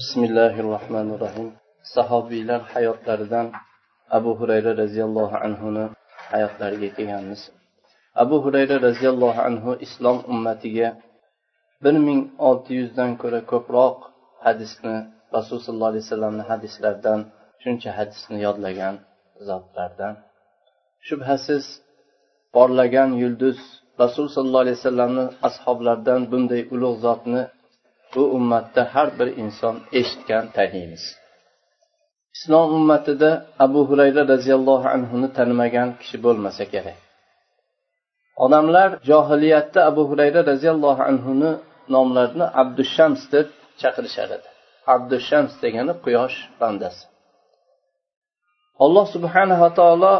bismillahi rohmanir rohim sahobiylar hayotlaridan abu hurayra roziyallohu anhuni hayotlariga kelganmiz. Abu hurayra roziyallohu anhu islom ummatiga bir ming olti yuzdan ko'ra ko'proq hadisni rasululloh sollallohu alayhi vasallamni hadislaridan shuncha hadisni yodlagan zotlardan. Shubhasiz porlagan yulduz rasululloh sollallohu alayhi vasallamni ashoblaridan bunday ulug' zotni bu ummatda har bir inson eshitgan taniymiz islom ummatida abu hurayra roziyallohu anhuni tanimagan kishi bo'lmasa kerak. Odamlar johiliyatda abu hurayra roziyallohu anhuni nomlarini abdushams deb chaqirishar edi. Abdushams degani quyosh bandasi. Alloh subhanava taolo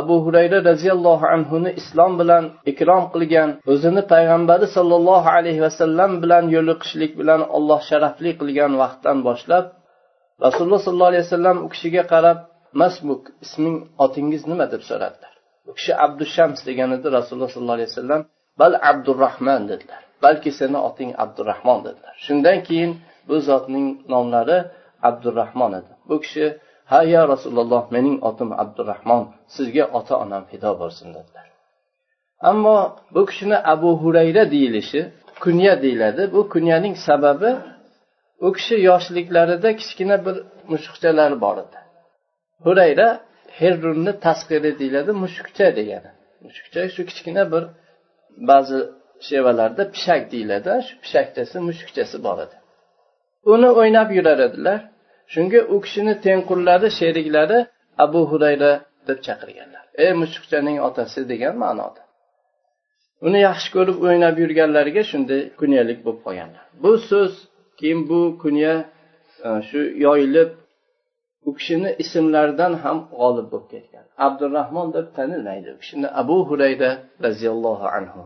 abu hurayra roziyallohu anhuni islom bilan ikrom qilgan o'zini payg'ambari sollallohu alayhi vasallam bilan yo'liqishlik bilan olloh sharafli qilgan vaqtdan boshlab rasululloh sollallohu alayhi vasallam u kishiga qarab masmuk isming otingiz nima? deb so'radilar. U kishi abdushams degan edi rasululloh sollallohu alayhi vasallam bal abdurahmon dedilar. Balki seni oting abdurahmon dedilar. Shundan keyin bu zotning nomlari abdurahmon edi. Bu kishi ha ya rasululloh mening otim abdurahmon sizga ota onam fido bo'lsin dedilar. Ammo bu kishini abu hurayra deyilishi kunya deyiladi. Bu kunyaning sababi u kishi yoshliklarida kichkina bir mushukchalari bor edi. Hurayra herrunni tasqiri deyiladi mushukcha degani. Mushukcha shu kichkina bir ba'zi shevalarda pishak deyiladi. Shu pishakchasi mushukchasi bor edi. Uni o'ynab yurar edilar. Shunga u kishini tengqurlari sheriklari abu hurayra deb chaqirganlar. Ey mushukchaning otasi degan ma'noda. Uni yaxshi ko'rib o'ynab yurganlariga shunday kunyalik bo'lib qolganlar. Bu so'z keyin bu kunya e, shu yoyilib u kishini ismlaridan ham g'olib bo'lib ketgan. Abdurahmon deb tanilmaydi. U kishini abu hurayra roziyallohu anhu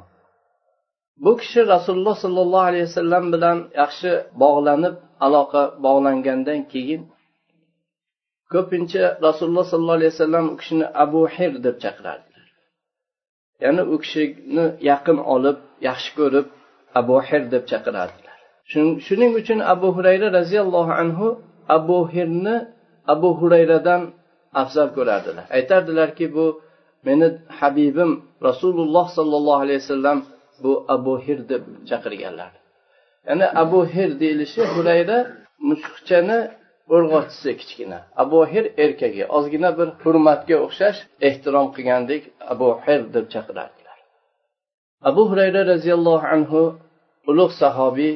bu kishi rasululloh sollallohu alayhi vasallam bilan yaxshi bog'lanib aloqa bog'langandan keyin ko'pincha rasululloh sollallohu alayhi vasallam u kishini abu hir deb chaqirardilar. Ya'ni u kishini yaqin olib yaxshi ko'rib abu hir deb chaqirardilar. Shuning uchun abu hurayra roziyallohu anhu abu hirni abu hurayradan afzal ko'rardilar. Aytardilarki bu meni habibim rasululloh sollallohu alayhi vasallam bu abu hir deb chaqirganlar. Ya'ni abu hir deyilishi hurayra mushukchani urg'ochisi kichkina. Abu hir erkagi. Ozgina bir hurmatga o'xshash ehtirom qilgandek abu hir deb chaqirardilar. Abu hurayra roziyallohu anhu ulug' sahobiy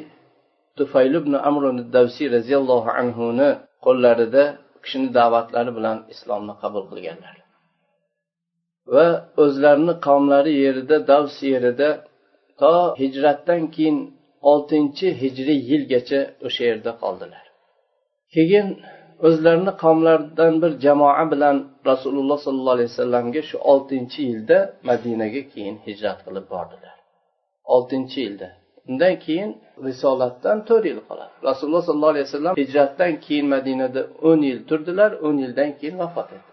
tufayl ibn amr davsiy roziyallohu anhuni qo'llarida u kishini da'vatlari bilan islomni qabul qilganlar. Va o'zlarini qavmlari yerida davs yerida to hijratdan keyin oltinchi hijriy yilgacha o'sha yerda qoldilar. Keyin o'zlarini qavmlaridan bir jamoa bilan rasululloh sollallohu alayhi vasallamga shu oltinchi yilda madinaga keyin hijrat qilib bordilar. Oltinchi yilda. Undan keyin risolatdan to'rt yil qoladi. Rasululloh sollallohu alayhi vasallam hijratdan keyin madinada o'n yil turdilar o'n yildan keyin vafot etdi.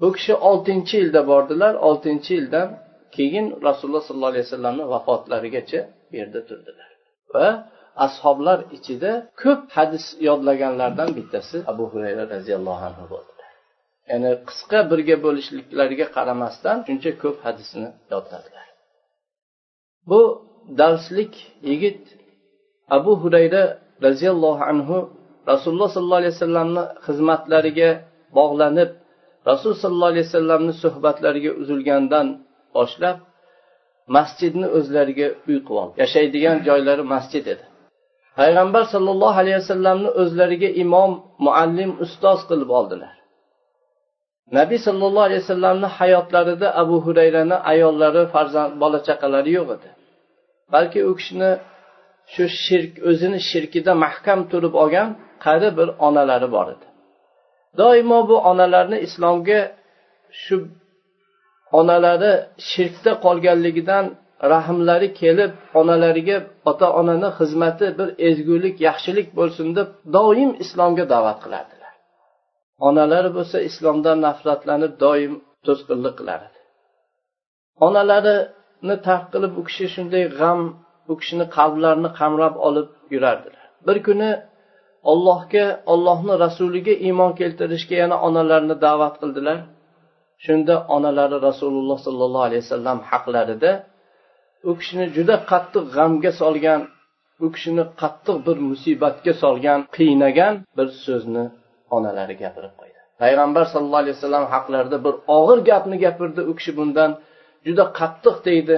Bu kishi oltinchi yilda bordilar oltinchi yildan keyin rasululloh sollallohu alayhi vasallamni vafotlarigacha bu yerda turdilar. Va ashoblar ichida ko'p hadis yodlaganlardan bittasi abu hurayra roziyallohu anhu bo'ldilar ya'ni qisqa birga bo'lishliklariga qaramasdan shuncha ko'p hadisni yodladilar. Bu darslik yigit abu hurayra roziyallohu anhu rasululloh sollallohu alayhi vasallamni xizmatlariga bog'lanib rasul sollallohu alayhi vasallamni suhbatlariga uzilgandan boshlab masjidni o'zlariga uy qilib oldi. Yashaydigan joylari masjid edi. Payg'ambar sollallohu alayhi vasallamni o'zlariga imom muallim ustoz qilib oldilar. Nabiy sollallohu alayhi vasallamni hayotlarida abu hurayrani ayollari farzand bola chaqalari yo'q edi. Balki u kishini shu shirk o'zini shirkida mahkam turib olgan qari bir onalari bor edi. Doimo bu onalarni islomga shu onalari shirkda qolganligidan rahmlari kelib onalariga ota onani xizmati bir ezgulik yaxshilik bo'lsin deb doim islomga da'vat qilardilar. Onalari bo'lsa islomdan nafratlanib doim to'sqinlik qilar edi onalarini tark qilib u kishi shunday g'am u kishini qalblarini qamrab olib yurardilar. Bir kuni ollohga ollohni rasuliga iymon keltirishga yana onalarini da'vat qildilar. Shunda onalari rasululloh sollallohu alayhi vasallam haqlarida u kishini juda qattiq g'amga solgan u kishini qattiq bir musibatga solgan qiynagan bir so'zni onalari gapirib qo'ydi. Payg'ambar sallallohu alayhi vasallam haqlarida bir og'ir gapni gapirdi u kishi bundan juda qattiq deydi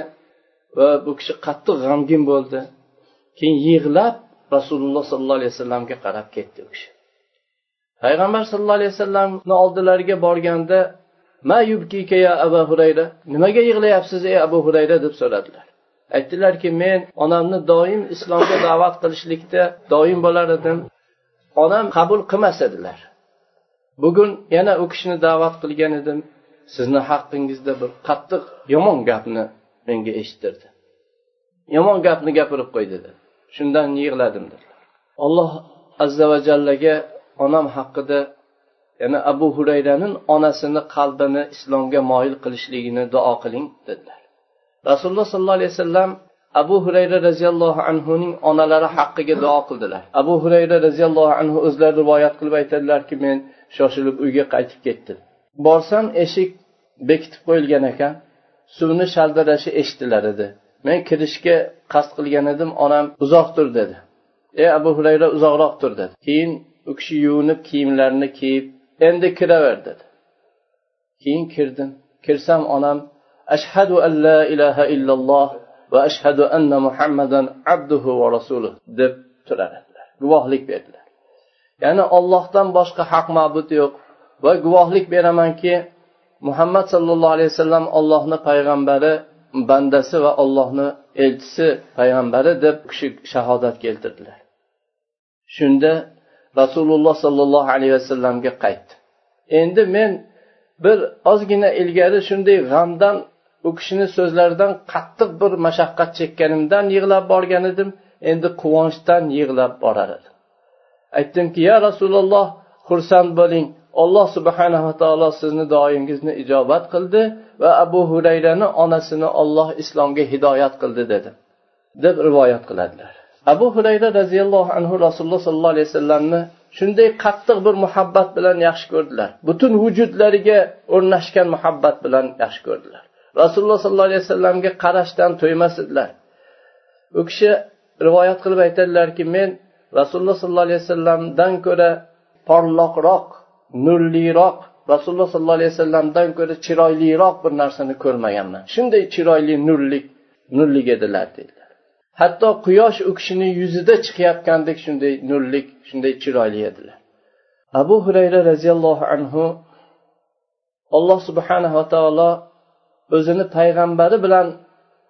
va bu kishi qattiq g'amgin bo'ldi. Keyin yig'lab rasululloh sollallohu alayhi vasallamga qarab ketdi u kishi. Payg'ambar sallallohu alayhi vasallamni oldilariga borganda ma yubkika ya abu hurayra? Nimaga yig'layapsiz ey abu hurayra? deb so'radilar. Aytdilarki men onamni doim islomga da'vat qilishlikda doim bo'lar edim onam qabul qilmas edilar. Bugun yana u kishini da'vat qilgan edim. Sizni haqqingizda bir qattiq yomon gapni menga eshittirdi. Yomon gapni gapirib qo'ydi dedi. Shundan yig'ladim dedilar. Alloh azza va jallaga onam haqida yana abu hurayraning onasini qalbini islomga moyil qilishligini duo qiling dedilar. Rasululloh sollallohu alayhi vasallam abu hurayra roziyallohu anhuning onalari haqqiga duo qildilar. Abu hurayra roziyallohu anhu o'zlari rivoyat qilib aytadilarki men shoshilib uyga qaytib ketdim. Borsam eshik bekitib qo'yilgan ekan suvni shaldirashi eshitilar edi men kirishga qasd qilgan edim onam uzoq tur dedi. Ey abu hurayra uzoqroq tur dedi. Keyin u kishi yuvinib kiyimlarini kiyib endi kiraver dedi. Keyin kirdim. Kirsam onam ashhadu an la ilaha illalloh va ashhadu anna muhammadan abduhu va rasuluh deb turar edilar guvohlik berdilar. Ya'ni ollohdan boshqa haq ma'bud yo'q va guvohlik beramanki muhammad sollallohu alayhi vasallam ollohni payg'ambari bandasi va ollohni elchisi payg'ambari deb kishi shahodat keltirdilar. Shunda rasululloh sollallohu alayhi vasallamga qaytdi. Endi men bir ozgina ilgari shunday g'amdan u kishini so'zlaridan qattiq bir mashaqqat chekkanimdan yig'lab borgan edim. Endi quvonchdan yig'lab borar edim. Aytdimki ya rasululloh xursand bo'ling. Alloh subhanava taolo sizni duoyingizni ijobat qildi va abu hurayrani onasini olloh islomga hidoyat qildi dedi deb rivoyat qiladilar. Abu hurayra roziyallohu anhu rasululloh sollallohu alayhi vasallamni shunday qattiq bir muhabbat bilan yaxshi ko'rdilar. Butun vujudlariga o'rnashgan muhabbat bilan yaxshi ko'rdilar. Rasululloh sollallohu alayhi vasallamga qarashdan to'ymas edilar. U kishi rivoyat qilib aytadilarki men rasululloh sollallohu alayhi vasallamdan ko'ra porloqroq nurliroq rasululloh sollallohu alayhi vasallamdan ko'ra chiroyliroq bir narsani ko'rmaganman. Shunday chiroyli nurlik nurlik edilar deydi. Hatto quyosh u kishini yuzida chiqayotgandek shunday nurlik shunday chiroyli edilar. Abu hurayra roziyallohu anhu alloh subhanava taolo o'zini payg'ambari bilan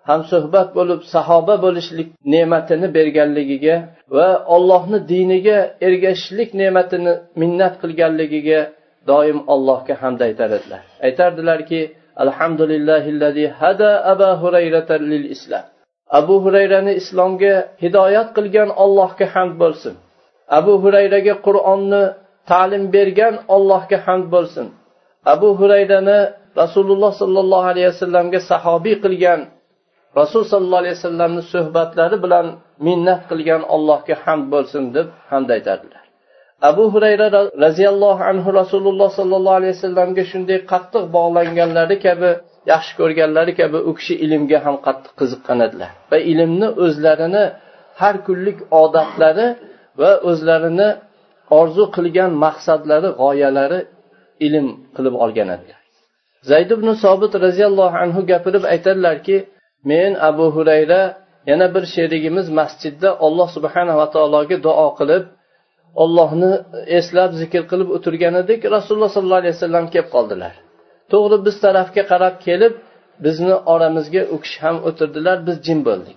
hamsuhbat bo'lib sahoba bo'lishlik ne'matini berganligiga va ollohni diniga ergashishlik ne'matini minnat qilganligiga doim allohga hamd aytar edilar. Aytardilarki alhamdulillahi hada aba hurayrata lil islam abu hurayrani islomga hidoyat qilgan ollohga hamd bo'lsin. Abu hurayraga qur'onni ta'lim bergan ollohga hamd bo'lsin. Abu hurayrani rasululloh sollallohu alayhi vasallamga sahobiy qilgan rasul sollallohu alayhi vasallamni suhbatlari bilan minnat qilgan allohga hamd bo'lsin deb hamd aytadilar. Abu hurayra roziyallohu anhu rasululloh sollallohu alayhi vasallamga shunday qattiq bog'langanlari kabi yaxshi ko'rganlari kabi u kishi ilmga ham qattiq qiziqqan edilar. Va ilmni o'zlarini har kunlik odatlari va o'zlarini orzu qilgan maqsadlari g'oyalari ilm qilib olgan edilar. Zayd ibn sobit roziyallohu anhu gapirib aytadilarki men abu hurayra yana bir sherigimiz masjidda olloh subhanava taologa duo qilib ollohni eslab zikr qilib o'tirgan edik. Rasululloh sollallohu alayhi vasallam kelib qoldilar. To'g'ri biz tarafga qarab kelib bizni oramizga u kishi ham o'tirdilar biz jim bo'ldik.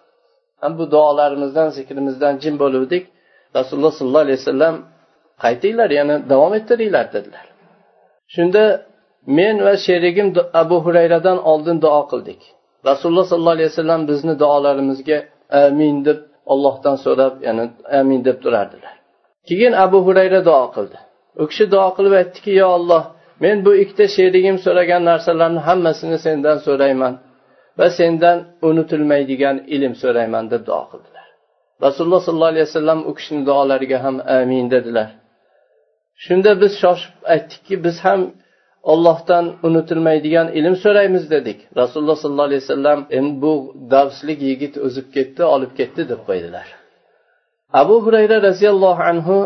Ham bu duolarimizdan zikrimizdan jim bo'luvdik. Rasululloh sollallohu alayhi vasallam qaytinglar yana davom ettiringlar dedilar. Shunda men va sherigim abu hurayradan oldin duo qildik. Rasululloh sollallohu alayhi vasallam bizni duolarimizga amin deb ollohdan so'rab ya'ni amin deb turardilar. Keyin abu hurayra duo qildi. U kishi duo qilib aytdiki yo olloh men bu ikkita sherigim so'ragan narsalarni hammasini sendan so'rayman va sendan unutilmaydigan ilm so'rayman deb duo qildilar. Rasululloh sollallohu alayhi vasallam u kishini duolariga ham amin dedilar. Shunda biz shoshib aytdikki biz ham ollohdan unutilmaydigan ilm so'raymiz dedik. Rasululloh sollallohu alayhi vasallam endi bu davslik yigit o'zib ketdi olib ketdi deb qo'ydilar. Abu hurayra roziyallohu anhu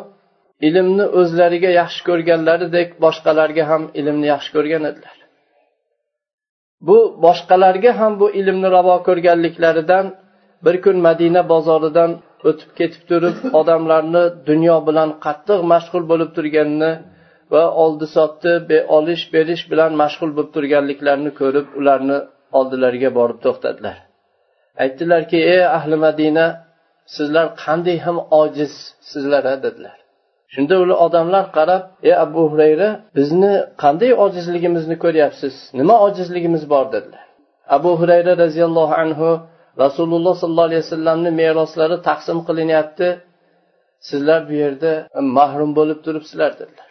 ilmni o'zlariga yaxshi ko'rganlaridek boshqalarga ham ilmni yaxshi ko'rgan edilar. Bu boshqalarga ham bu ilmni ravo ko'rganliklaridan bir kun madina bozoridan o'tib ketib turib odamlarni dunyo bilan qattiq mashg'ul bo'lib turganini va oldi sotdi olish berish bilan mashg'ul bo'lib turganliklarini ko'rib ularni oldilariga borib to'xtadilar. Aytdilarki ey ahli madina sizlar qanday ham ojiz sizlar dedilar. Shunda ular odamlar qarab ey abu hurayra bizni qanday ojizligimizni ko'ryapsiz? Nima ojizligimiz bor? dedilar. Abu hurayra roziyallohu anhu rasululloh sollallohu alayhi vasallamni meroslari taqsim qilinyapti. Sizlar bu yerda mahrum bo'lib turibsizlar dedilar.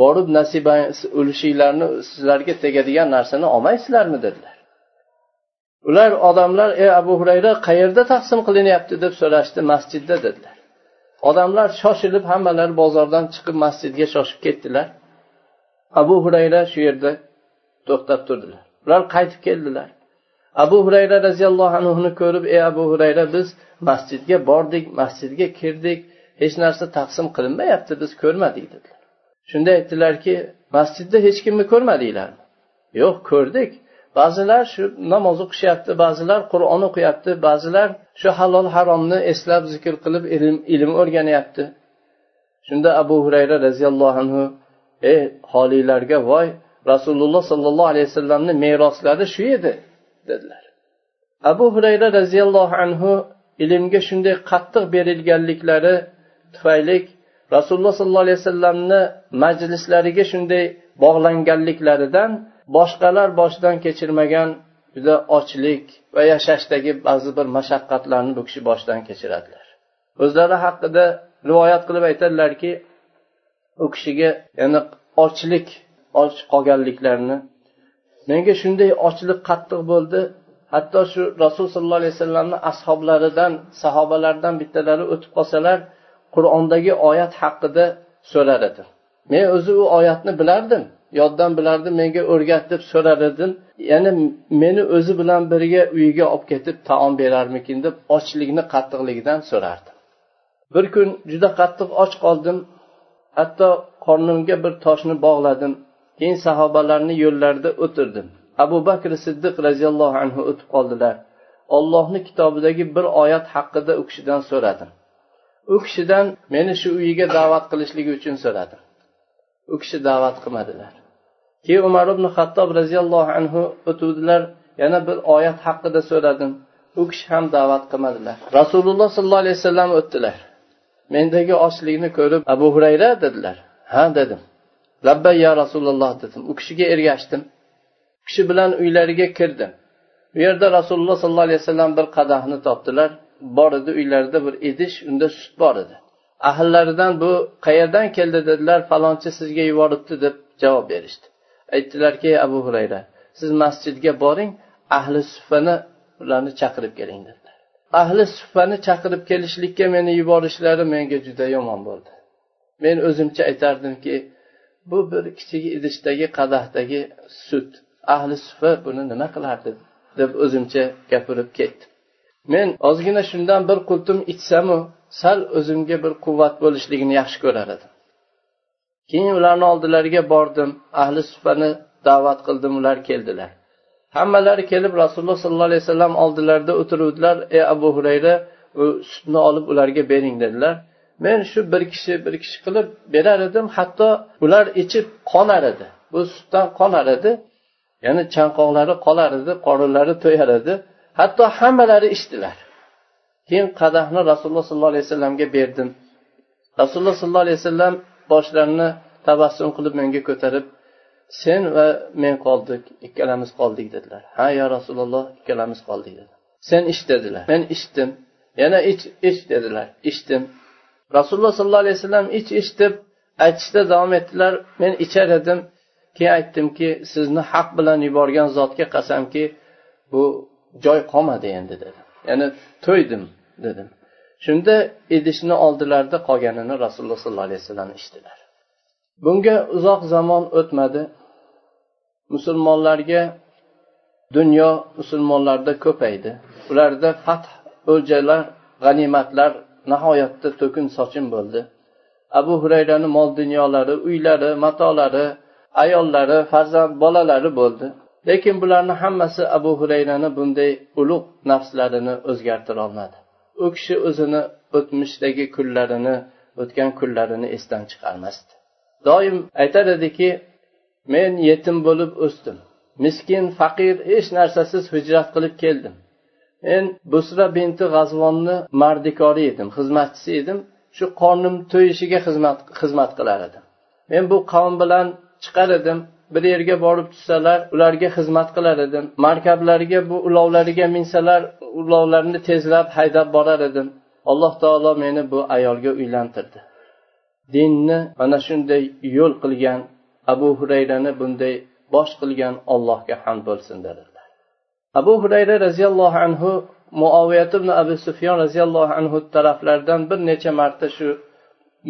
Borib nasiba ulushinglarni sizlarga tegadigan narsani olmaysizlarmi? dedilar. Ular odamlar ey abu hurayra qayerda taqsim qilinyapti? deb so'rashdi masjidda dedilar. Odamlar shoshilib hammalari bozordan chiqib masjidga shoshib ketdilar. Abu hurayra shu yerda to'xtab turdilar. Ular qaytib keldilar. Abu hurayra roziyallohu anhuni ko'rib ey abu hurayra biz masjidga bordik masjidga kirdik hech narsa taqsim qilinmayapti biz ko'rmadik dedilar. Shunda aytdilarki masjidda hech kimni ko'rmadinglarmi? Yo'q ko'rdik. Ba'zilar shu namoz o'qishyapti ba'zilar qur'on o'qiyapti ba'zilar shu halol haromni eslab zikr qilib ilm ilm o'rganyapti. Shunda abu hurayra roziyallohu anhu ey holiylarga voy rasululloh sollallohu alayhi vasallamni meroslari shu edi dedilar. Abu hurayra roziyallohu anhu ilmga shunday qattiq berilganliklari tufayli rasululloh sollallohu alayhi vasallamni majlislariga shunday bog'langanliklaridan boshqalar boshidan kechirmagan juda ochlik va yashashdagi ba'zi bir mashaqqatlarni bu kishi boshidan kechiradilar. O'zlari haqida rivoyat qilib aytadilarki u kishiga ya'ni ochlik och qolganliklarini menga shunday ochlik qattiq bo'ldi. Hatto shu rasul sollallohu alayhi vasallamni ashoblaridan sahobalardan bittalari o'tib qolsalar qur'ondagi oyat haqida so'rar edi men o'zi u oyatni bilardim. Yoddan bilardi menga o'rgat deb so'rar edim yana meni o'zi bilan birga uyiga olib ketib taom berarmikin deb ochlikni qattiqligidan so'rardim. Bir kun juda qattiq och qoldim. Hatto qornimga bir toshni bog'ladim. Keyin sahobalarni yo'llarida o'tirdim. Abu bakr siddiq roziyallohu anhu o'tib qoldilar. Ollohni kitobidagi bir oyat haqida u kishidan so'radim. U kishidan meni shu uyiga da'vat qilishligi uchun so'radim. U kishi da'vat qilmadilar. Keyin umar ibn hattob roziyallohu anhu o'tuvdilar yana bir oyat haqida so'radim. U kishi ham da'vat qilmadilar. Rasululloh sollallohu alayhi vasallam o'tdilar. Mendagi ochlikni ko'rib abu hurayra dedilar. Ha dedim. Labbay ya rasululloh dedim. U kishiga ergashdim. U kishi bilan uylariga kirdim. U yerda rasululloh sollallohu alayhi vasallam bir qadahni topdilar. Bor edi uylarida bir idish unda sut bor edi. Ahllaridan bu qayerdan keldi? dedilar. Falonchi sizga yuboribdi deb javob berishdi. Aytdilarki abu hurayra siz masjidga boring ahli suffani ularni chaqirib keling dedilar. Ahli suffani chaqirib kelishlikka meni yuborishlari menga juda yomon bo'ldi. Men o'zimcha aytardimki bu bir kichik idishdagi qadahdagi sut. Ahli sufa buni nima qilardi deb o'zimcha gapirib ketdim. Men ozgina shundan bir qultum ichsamu sal o'zimga bir quvvat bo'lishligini yaxshi ko'rar edim. Keyin ularni oldilariga bordim. Ahli supani da'vat qildim ular keldilar. Hammalari kelib rasululloh sollallohu alayhi vasallam oldilarida o'tiruvdilar. Ey abu hurayra u sutni olib ularga bering dedilar. Men shu bir kishi bir kishi qilib berar edim. Hatto ular ichib qonar edi. Bu sutdan qonar edi. Ya'ni chanqoqlari qolar edi qorinlari to'yar edi. Hatto hammalari ichdilar. Keyin qadahni rasululloh sollallohu alayhi vasallamga berdim. Rasululloh sollallohu alayhi vasallam boshlarini tabassum qilib menga ko'tarib sen va men qoldik ikkalamiz qoldik dedilar. Ha yo rasululloh ikkalamiz qoldik dedi sen ich dedilar. Men ichdim yana ich ich dedilar. Ichdim. Rasululloh sollallohu alayhi vasallam ich ich deb aytishda davom etdilar. Men ichar edim keyin aytdimki sizni haq bilan yuborgan zotga qasamki bu joy qolmadi endi dedi ya'ni to'ydim dedim. Shunda idishni oldilarida qolganini rasululloh sollallohu alayhi vasallam ichdilar bunga uzoq zamon o'tmadi. Musulmonlarga dunyo musulmonlarda ko'paydi. Ularda fath o'ljalar g'animatlar nihoyatda to'kin sochin bo'ldi. Abu hurayrani mol dunyolari uylari matolari ayollari farzand bolalari bo'ldi. Lekin bularni hammasi abu hurayrani bunday ulug' nafslarini o'zgartirolmadi u kishi o'zini o'tmishdagi kunlarini o'tgan kunlarini esdan chiqarmasdi. Doim aytar ediki men yetim bo'lib o'sdim. Miskin faqir hech narsasiz hijrat qilib keldim. Men busra binti g'azvonni mardikori edim xizmatchisi edim. Shu qornim to'yishiga xizmat xizmat qilar edim. Men bu qavm bilan chiqar edim. Bir yerga borib tushsalar ularga xizmat qilar edim markablarga bu ulovlariga minsalar ulovlarni tezlab haydab borar edim. Alloh taolo meni bu ayolga uylantirdi. Dinni mana shunday yo'l qilgan abu hurayrani bunday bosh qilgan allohga hamd bo'lsin dedilar. Abu hurayra roziyallohu anhu muoviyat ibn abu sufyon roziyallohu anhu taraflaridan bir necha marta shu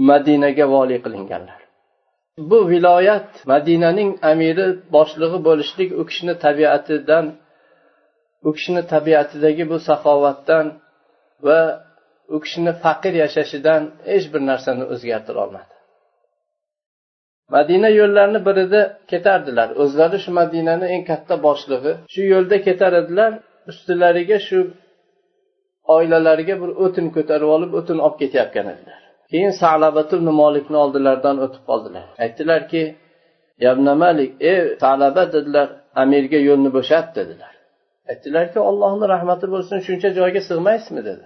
madinaga voliy qilinganlar. Bu viloyat madinaning amiri boshlig'i bo'lishlik u kishini tabiatidan u kishini tabiatidagi bu saxovatdan va u kishini faqir yashashidan hech bir narsani o'zgartira olmadi. Madina yo'llarini birida ketardilar. O'zlari shu madinani eng katta boshlig'i. Shu yo'lda ketar edilar ustilariga shu oilalariga bir o'tin ko'tarib olib o'tin olib ketayotgan edilar. Keyin salabatul molikni oldilaridan o'tib qoldilar. Aytdilarki yabna malik ey salaba dedilar amirga yo'lni bo'shat dedilar. Aytdilarki ollohni rahmati bo'lsin shuncha joyga sig'maysizmi dedi.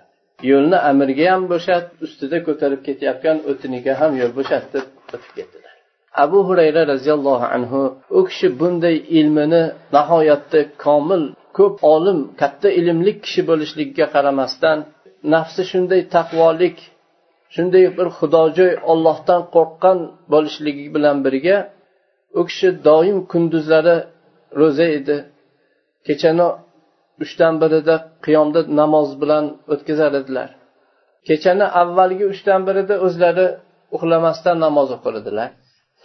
Yo'lni amirga ham bo'shat ustida ko'tarib ketayotgan o'tiniga ham yo'l bo'shat deb o'tib ketdilar. Abu hurayra roziyallohu anhu u kishi bunday ilmini nihoyatda komil ko'p olim katta ilmli kishi bo'lishligiga qaramasdan nafsi shunday taqvolik shunday bir xudojo'y ollohdan qo'rqqan bo'lishligi bilan birga u kishi doim kunduzlari ro'za edi. Kechani uchdan birida qiyomda namoz bilan o'tkazar edilar. Kechani avvalgi uchdan birida o'zlari uxlamasdan namoz o'qir edilar.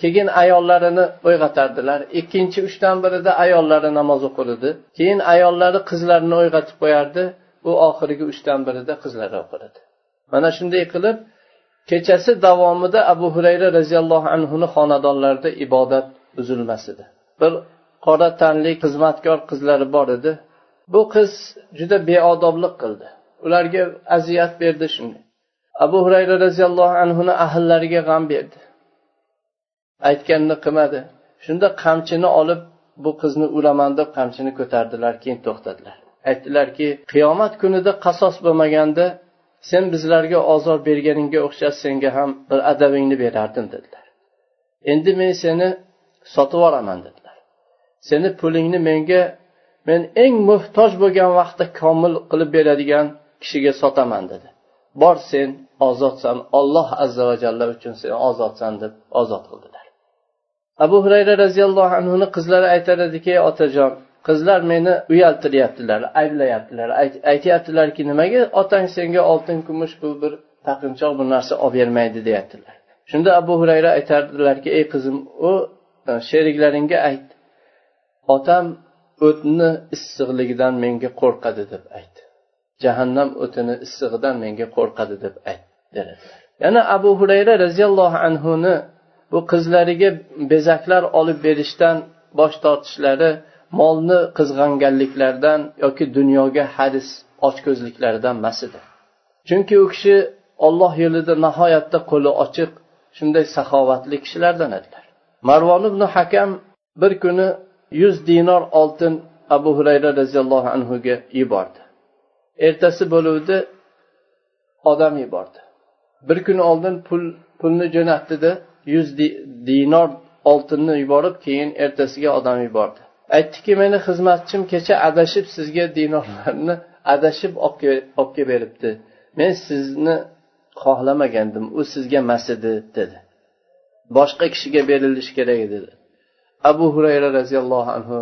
Keyin ayollarini uyg'otardilar ikkinchi uchdan birida ayollari namoz o'qir edi. Keyin ayollari qizlarini uyg'otib qo'yardi. U oxirgi uchdan birida qizlari o'qir edi. Mana shunday qilib kechasi davomida abu hurayra roziyallohu anhuni xonadonlarida ibodat uzilmas edi. Bir qora tanli xizmatkor qizlari bor edi. Bu qiz juda beodoblik qildi. Ularga aziyat berdi shunday. Abu hurayra roziyallohu anhuni ahillariga g'am berdi. Aytganini qilmadi shunda qamchini olib bu qizni uraman deb qamchini ko'tardilar keyin to'xtadilar. Aytdilarki qiyomat kunida qasos bo'lmaganda sen bizlarga ozor berganingga o'xshash senga ham bir adabingni berardim dedilar. Endi men seni sotib yuboraman dedilar. Seni pulingni menga men eng muhtoj bo'lgan vaqtda komil qilib beradigan kishiga sotaman dedi. Bor sen ozodsan olloh azza va jalla uchun sen ozodsan deb ozod qildilar. Abu hurayra roziyallohu anhuni qizlari aytar ediki otajon qizlar meni uyaltiryaptilar ayblayaptilar. Aytyaptilarki nimaga otang senga oltin kumush bu bir taqinchoq bu narsa olib bermaydi deyaptilar. Shunda abu hurayra aytardilarki ey qizim u e, sheriklaringga ayt. Otam o'tni issiqligidan menga qo'rqadi deb ayt. Jahannam o'tini issig'idan menga qo'rqadi deb ayt dedilar. Yana abu hurayra roziyallohu anhuni bu qizlariga bezaklar olib berishdan bosh tortishlari molni qizg'anganliklaridan yoki dunyoga hadis ochko'zliklaridan emas edi. Chunki u kishi olloh yo'lida nihoyatda qo'li ochiq shunday saxovatli kishilardan edilar. Marvon ibn hakam bir kuni yuz dinor oltin abu hurayra roziyallohu anhuga yubordi. Ertasi bo'luvdi odam yubordi. Bir kun oldin pul pulni jo'natdida yuz dinor oltinni yuborib keyin ertasiga odam yubordi. Aytdiki meni xizmatchim kecha adashib sizga dinorlarni adashib olib kelib beribdi men sizni xohlamagandim u sizga mas edi dedi. Boshqa kishiga berilishi kerak edi abu hurayra roziyallohu anhu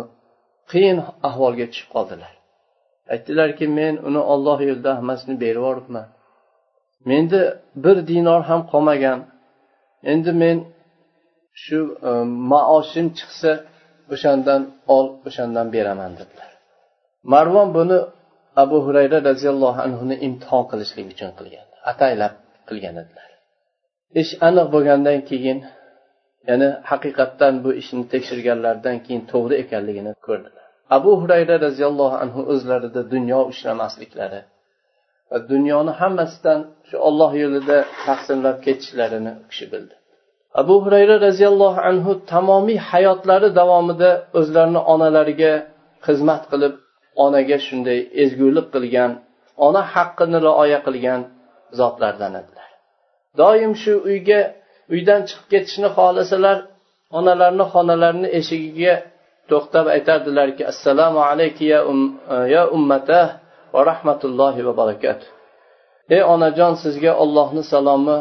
qiyin ahvolga tushib qoldilar. Aytdilarki men uni olloh yo'lida hammasini berib yuboribman. Menda bir dinor ham qolmagan. Endi men shu e, maoshim chiqsa o'shandan ol o'shandan beraman dedilar. Marvon buni abu hurayra roziyallohu anhuni imtihon qilishlik uchun qilgan ataylab qilgan edilar ish aniq bo'lgandan keyin ya'ni haqiqatdan bu ishni tekshirganlaridan keyin to'g'ri ekanligini ko'rdilar. Abu hurayra roziyallohu anhu o'zlarida dunyo ushlamasliklari va dunyoni hammasidan shu olloh yo'lida taqsimlab ketishlarini u kishi bildi. Abu hurayra roziyallohu anhu tamomiy hayotlari davomida o'zlarini onalariga xizmat qilib onaga shunday ezgulik qilgan ona haqqini rioya qilgan zotlardan edilar. Doim shu uyga uydan chiqib ketishni xohlasalar onalarini xonalarini eshigiga to'xtab aytardilarki assalomu alayki ya, um, ya ummata va rahmatullohi va barakatuh ey onajon sizga ollohni salomi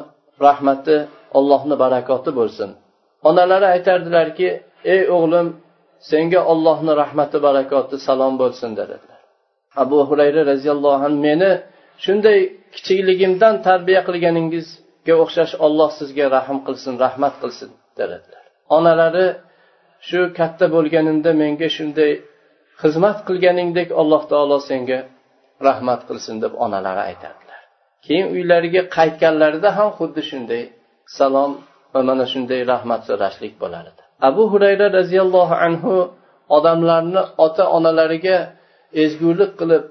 rahmati allohni barakoti bo'lsin. Onalari aytardilarki ey o'g'lim senga ollohni rahmati barakoti salom bo'lsin dedilar. Abu hurayra roziyallohu anhu meni shunday kichikligimdan tarbiya qilganingizga o'xshash olloh sizga rahm qilsin rahmat qilsin dedilar. Onalari shu katta bo'lganimda menga shunday xizmat qilganingdek alloh taolo senga rahmat qilsin deb onalari aytadilar keyin uylariga qaytganlarida ham xuddi shunday salom va mana shunday rahmat so'rashlik bo'lar edi abu hurayra roziyallohu anhu odamlarni ota onalariga ezgulik qilib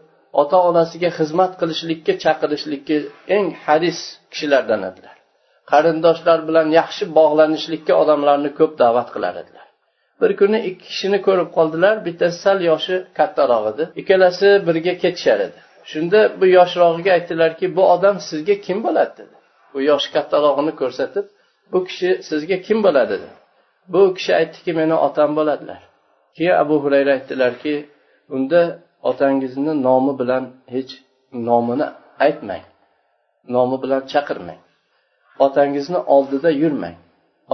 ota onasiga xizmat qilishlikka chaqirishlikka eng haris kishilardan edilar. Qarindoshlar bilan yaxshi bog'lanishlikka odamlarni ko'p da'vat qilar edilar. Bir kuni ikki kishini ko'rib qoldilar bittasi sal yoshi kattaroq edi. Ikkalasi birga ketishar edi. Shunda bu yoshrog'iga aytdilarki bu odam sizga kim bo'ladi? dedi. U yoshi kattarog'ini ko'rsatib bu kishi sizga kim bo'ladi dedi. Bu kishi aytdiki meni otam bo'ladilar. Keyin abu hurayra aytdilarki unda otangizni nomi bilan hech nomini aytmang nomi bilan chaqirmang. Otangizni oldida yurmang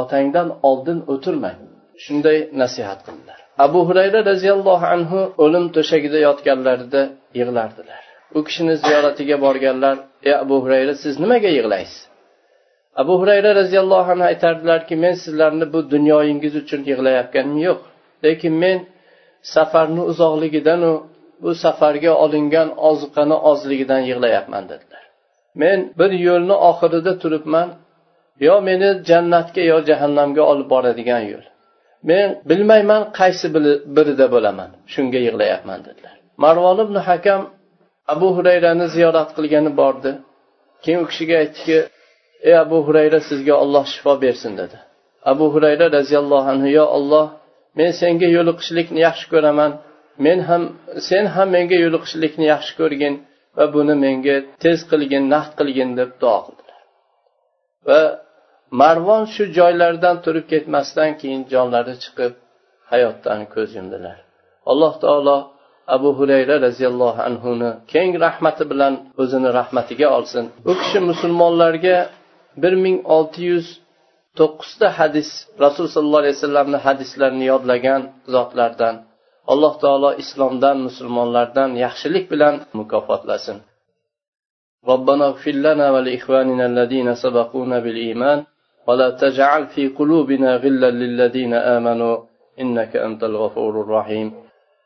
otangdan oldin o'tirmang shunday nasihat qildilar. Abu hurayra roziyallohu anhu o'lim to'shagida yotganlarida yig'lardilar. U kishini ziyoratiga borganlar ey abu hurayra siz nimaga yig'laysiz? Abu hurayra roziyallohu anhu aytardilarki men sizlarni bu dunyoyingiz uchun yig'layotganim yo'q. Lekin men safarni uzoqligidanu bu safarga olingan oziqani ozligidan yig'layapman dedilar. Men bir yo'lni oxirida turibman. Yo meni jannatga yo jahannamga olib boradigan yo'l. Men bilmayman qaysi birida bo'laman. Shunga yig'layapman dedilar. Marvon ibn hakam abu hurayrani ziyorat qilgani bordi. Keyin u kishiga aytdiki ey abu hurayra sizga olloh shifo bersin dedi. Abu hurayra roziyallohu anhu yo olloh men senga yo'liqishlikni yaxshi ko'raman. Men ham sen ham menga yo'liqishlikni yaxshi ko'rgin va buni menga tez qilgin naqd qilgin deb duo qildilar. Va marvon shu joylaridan turib ketmasdan keyin jonlari chiqib hayotdan ko'z yumdilar. Alloh taolo abu hurayra roziyallohu anhuni keng rahmati bilan o'zini rahmatiga olsin u kishi musulmonlarga bir ming olti yuz to'qqizta hadis rasul sollallohu alayhi vasallamni hadislarini yodlagan zotlardan alloh taolo islomdan musulmonlardan yaxshilik bilan mukofotlasin ربنا اغفر لنا ولإخواننا الذين سبقونا بالإيمان ولا تجعل في قلوبنا غلا للذين آمنوا إنك أنت الغفور الرحيم